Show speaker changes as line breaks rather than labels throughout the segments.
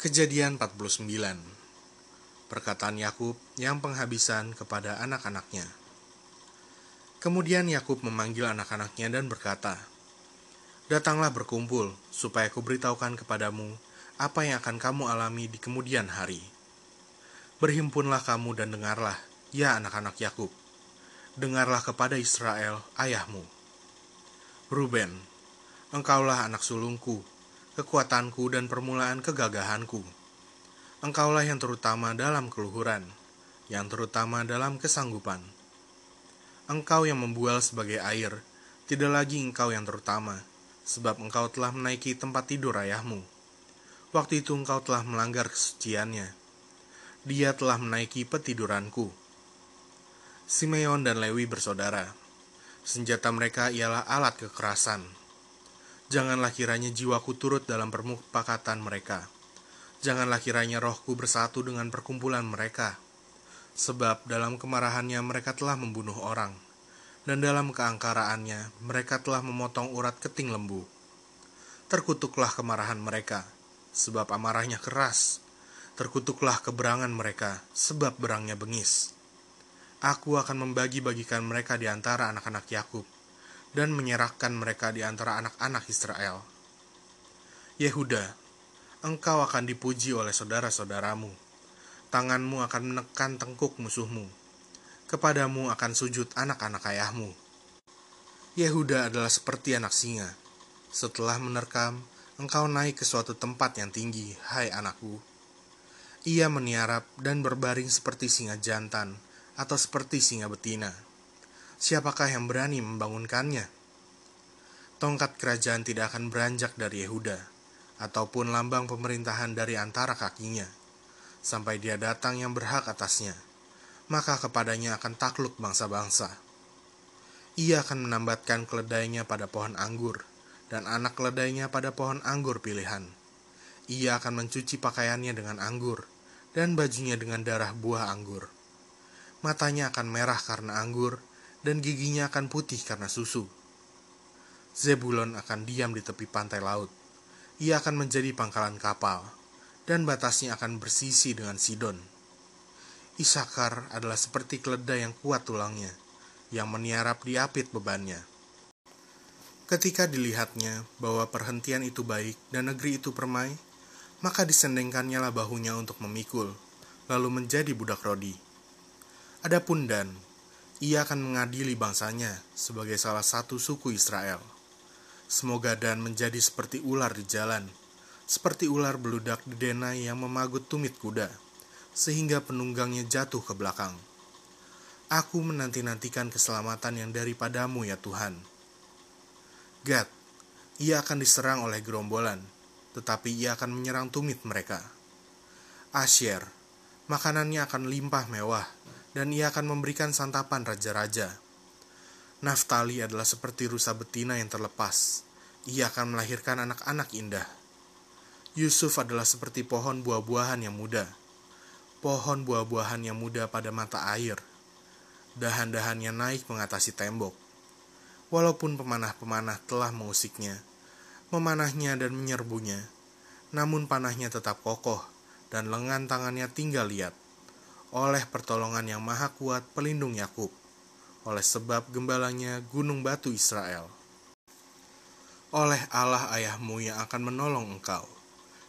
Kejadian 49 Perkataan Yakub yang penghabisan kepada anak-anaknya Kemudian Yakub memanggil anak-anaknya dan berkata, Datanglah berkumpul, supaya aku beritahukan kepadamu apa yang akan kamu alami di kemudian hari. Berhimpunlah kamu dan dengarlah, ya anak-anak Yakub. Dengarlah kepada Israel, ayahmu. Ruben, engkaulah anak sulungku, kekuatanku dan permulaan kegagahanku. Engkaulah yang terutama dalam keluhuran, yang terutama dalam kesanggupan. Engkau yang membual sebagai air, tidak lagi engkau yang terutama, sebab engkau telah menaiki tempat tidur ayahmu. Waktu itu engkau telah melanggar kesuciannya. Dia telah menaiki petiduranku. Simeon dan Lewi bersaudara. Senjata mereka ialah alat kekerasan Janganlah kiranya jiwaku turut dalam permupakatan mereka. Janganlah kiranya rohku bersatu dengan perkumpulan mereka. Sebab dalam kemarahannya mereka telah membunuh orang. Dan dalam keangkaraannya mereka telah memotong urat keting lembu. Terkutuklah kemarahan mereka, sebab amarahnya keras. Terkutuklah keberangan mereka, sebab berangnya bengis. Aku akan membagi-bagikan mereka di antara anak-anak Yakub dan menyerahkan mereka di antara anak-anak Israel. Yehuda, engkau akan dipuji oleh saudara-saudaramu. Tanganmu akan menekan tengkuk musuhmu. Kepadamu akan sujud anak-anak ayahmu. Yehuda adalah seperti anak singa. Setelah menerkam, engkau naik ke suatu tempat yang tinggi, hai anakku. Ia meniarap dan berbaring seperti singa jantan atau seperti singa betina siapakah yang berani membangunkannya? Tongkat kerajaan tidak akan beranjak dari Yehuda, ataupun lambang pemerintahan dari antara kakinya, sampai dia datang yang berhak atasnya, maka kepadanya akan takluk bangsa-bangsa. Ia akan menambatkan keledainya pada pohon anggur, dan anak keledainya pada pohon anggur pilihan. Ia akan mencuci pakaiannya dengan anggur, dan bajunya dengan darah buah anggur. Matanya akan merah karena anggur, dan giginya akan putih karena susu. Zebulon akan diam di tepi pantai laut. Ia akan menjadi pangkalan kapal, dan batasnya akan bersisi dengan Sidon. Isakar adalah seperti keledai yang kuat tulangnya, yang meniarap di apit bebannya. Ketika dilihatnya bahwa perhentian itu baik dan negeri itu permai, maka disendengkannya lah bahunya untuk memikul, lalu menjadi budak rodi. Adapun Dan, ia akan mengadili bangsanya sebagai salah satu suku Israel. Semoga Dan menjadi seperti ular di jalan, seperti ular beludak di denai yang memagut tumit kuda, sehingga penunggangnya jatuh ke belakang. Aku menanti-nantikan keselamatan yang daripadamu ya Tuhan. Gad, ia akan diserang oleh gerombolan, tetapi ia akan menyerang tumit mereka. Asher, makanannya akan limpah mewah, dan ia akan memberikan santapan raja-raja. Naftali adalah seperti rusa betina yang terlepas. Ia akan melahirkan anak-anak indah. Yusuf adalah seperti pohon buah-buahan yang muda. Pohon buah-buahan yang muda pada mata air. Dahan-dahannya naik mengatasi tembok. Walaupun pemanah-pemanah telah mengusiknya, memanahnya dan menyerbunya, namun panahnya tetap kokoh dan lengan tangannya tinggal lihat oleh pertolongan yang maha kuat pelindung Yakub, oleh sebab gembalanya gunung batu Israel. Oleh Allah ayahmu yang akan menolong engkau,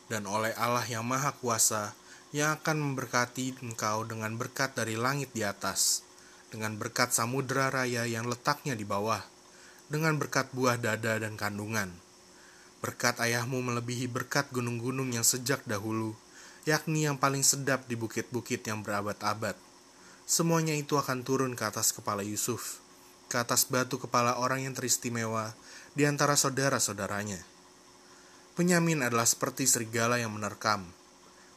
dan oleh Allah yang maha kuasa yang akan memberkati engkau dengan berkat dari langit di atas, dengan berkat samudera raya yang letaknya di bawah, dengan berkat buah dada dan kandungan. Berkat ayahmu melebihi berkat gunung-gunung yang sejak dahulu, yakni yang paling sedap di bukit-bukit yang berabad-abad. Semuanya itu akan turun ke atas kepala Yusuf, ke atas batu kepala orang yang teristimewa di antara saudara-saudaranya. Penyamin adalah seperti serigala yang menerkam.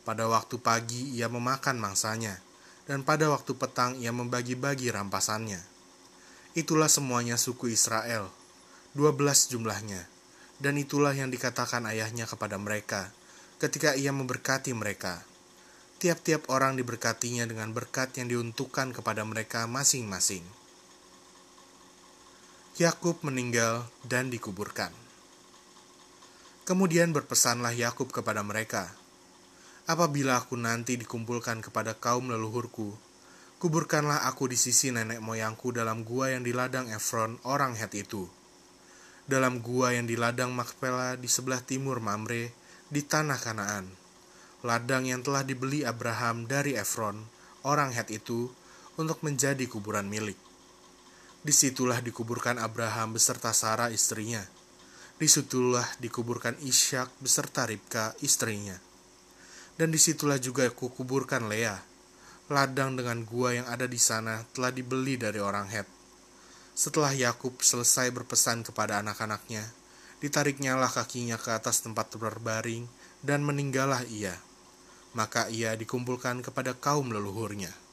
Pada waktu pagi ia memakan mangsanya, dan pada waktu petang ia membagi-bagi rampasannya. Itulah semuanya suku Israel, dua belas jumlahnya, dan itulah yang dikatakan ayahnya kepada mereka, ketika ia memberkati mereka. Tiap-tiap orang diberkatinya dengan berkat yang diuntukkan kepada mereka masing-masing. Yakub meninggal dan dikuburkan. Kemudian berpesanlah Yakub kepada mereka, apabila aku nanti dikumpulkan kepada kaum leluhurku, kuburkanlah aku di sisi nenek moyangku dalam gua yang di ladang Efron, orang Het itu. Dalam gua yang di ladang Makpela di sebelah timur Mamre, di tanah Kanaan. Ladang yang telah dibeli Abraham dari Efron, orang Het itu, untuk menjadi kuburan milik. Di situlah dikuburkan Abraham beserta Sarah istrinya. Di situlah dikuburkan Ishak beserta Ribka istrinya dan di situlah juga aku kuburkan Lea. Ladang dengan gua yang ada di sana telah dibeli dari orang Het. Setelah Yakub selesai berpesan kepada anak-anaknya, ditariknyalah kakinya ke atas tempat berbaring dan meninggallah ia. Maka ia dikumpulkan kepada kaum leluhurnya.